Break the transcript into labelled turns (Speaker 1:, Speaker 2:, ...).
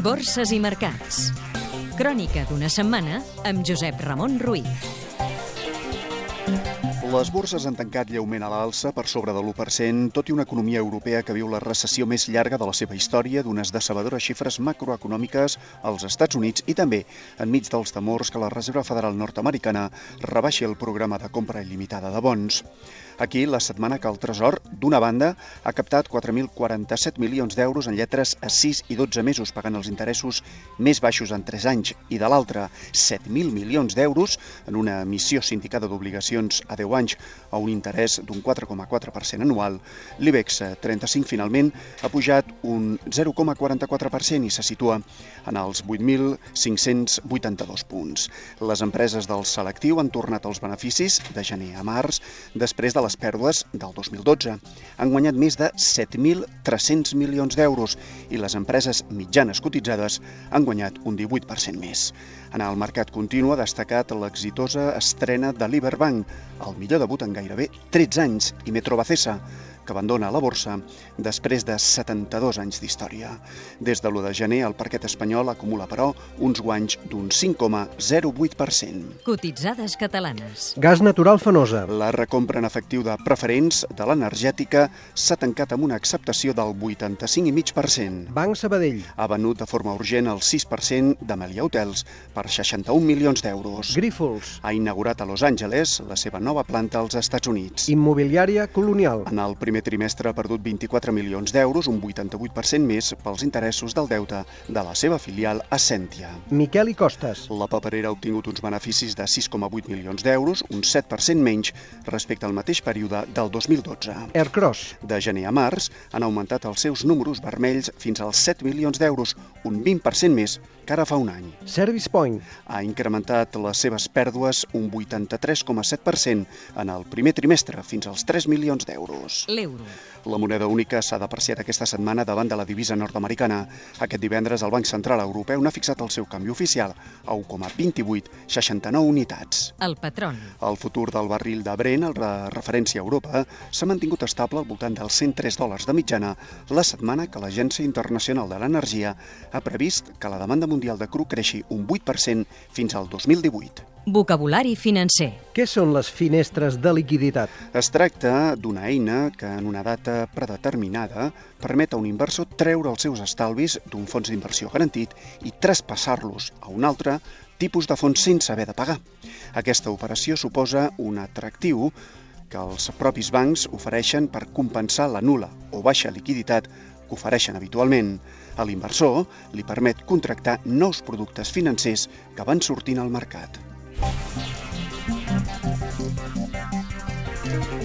Speaker 1: Borses i mercats. Crònica d'una setmana amb Josep Ramon Ruiz.
Speaker 2: Les borses han tancat lleument a l'alça per sobre de l'1%, tot i una economia europea que viu la recessió més llarga de la seva història d'unes decebedores xifres macroeconòmiques als Estats Units i també enmig dels temors que la Reserva Federal nord-americana rebaixi el programa de compra il·limitada de bons. Aquí, la setmana que el Tresor, d'una banda, ha captat 4.047 milions d'euros en lletres a 6 i 12 mesos, pagant els interessos més baixos en 3 anys, i de l'altra, 7.000 milions d'euros en una emissió sindicada d'obligacions a 10 anys a un interès d'un 4,4% anual, l'IBEX 35 finalment ha pujat un 0,44% i se situa en els 8.582 punts. Les empreses del selectiu han tornat als beneficis de gener a març després de les pèrdues del 2012. Han guanyat més de 7.300 milions d'euros i les empreses mitjanes cotitzades han guanyat un 18% més. En el mercat continu ha destacat l'exitosa estrena de l'Iberbank, el millor debut en gairebé 13 anys, i Metrobacesa, que abandona la borsa després de 72 anys d'història. Des de l'1 de gener, el parquet espanyol acumula, però, uns guanys d'un 5,08%.
Speaker 1: Cotitzades catalanes.
Speaker 3: Gas natural fenosa.
Speaker 2: La recompra en efectiu de preferents de l'energètica s'ha tancat amb una acceptació del 85,5%.
Speaker 3: Banc Sabadell.
Speaker 2: Ha venut de forma urgent el 6% de Melia Hotels per 61 milions d'euros.
Speaker 3: Grífols.
Speaker 2: Ha inaugurat a Los Angeles la seva nova planta als Estats Units.
Speaker 3: Immobiliària colonial.
Speaker 2: En el primer trimestre ha perdut 24 milions d'euros, un 88% més pels interessos del deute de la seva filial Ascentia.
Speaker 3: Miquel i Costes.
Speaker 2: La paperera ha obtingut uns beneficis de 6,8 milions d'euros, un 7% menys respecte al mateix període del 2012.
Speaker 3: Aircross.
Speaker 2: De gener a març han augmentat els seus números vermells fins als 7 milions d'euros, un 20% més que ara fa un any.
Speaker 3: Service Point.
Speaker 2: Ha incrementat les seves pèrdues un 83,7% en el primer trimestre, fins als 3 milions d'euros.
Speaker 1: L'euro.
Speaker 2: La moneda única s'ha depreciat aquesta setmana davant de la divisa nord-americana. Aquest divendres el Banc Central Europeu n'ha fixat el seu canvi oficial a 1,2869 unitats.
Speaker 1: El patron.
Speaker 2: El futur del barril de Brent, el de referència a Europa, s'ha mantingut estable al voltant dels 103 dòlars de mitjana la setmana que l'Agència Internacional de l'Energia ha previst que la demanda mundial de cru creixi un 8% fins al 2018.
Speaker 1: Vocabulari financer.
Speaker 3: Què són les finestres de liquiditat?
Speaker 2: Es tracta d'una eina que en una data predeterminada permet a un inversor treure els seus estalvis d'un fons d'inversió garantit i traspassar-los a un altre tipus de fons sense haver de pagar. Aquesta operació suposa un atractiu que els propis bancs ofereixen per compensar la nula o baixa liquiditat que ofereixen habitualment. A l'inversor li permet contractar nous productes financers que van sortint al mercat. Thank you.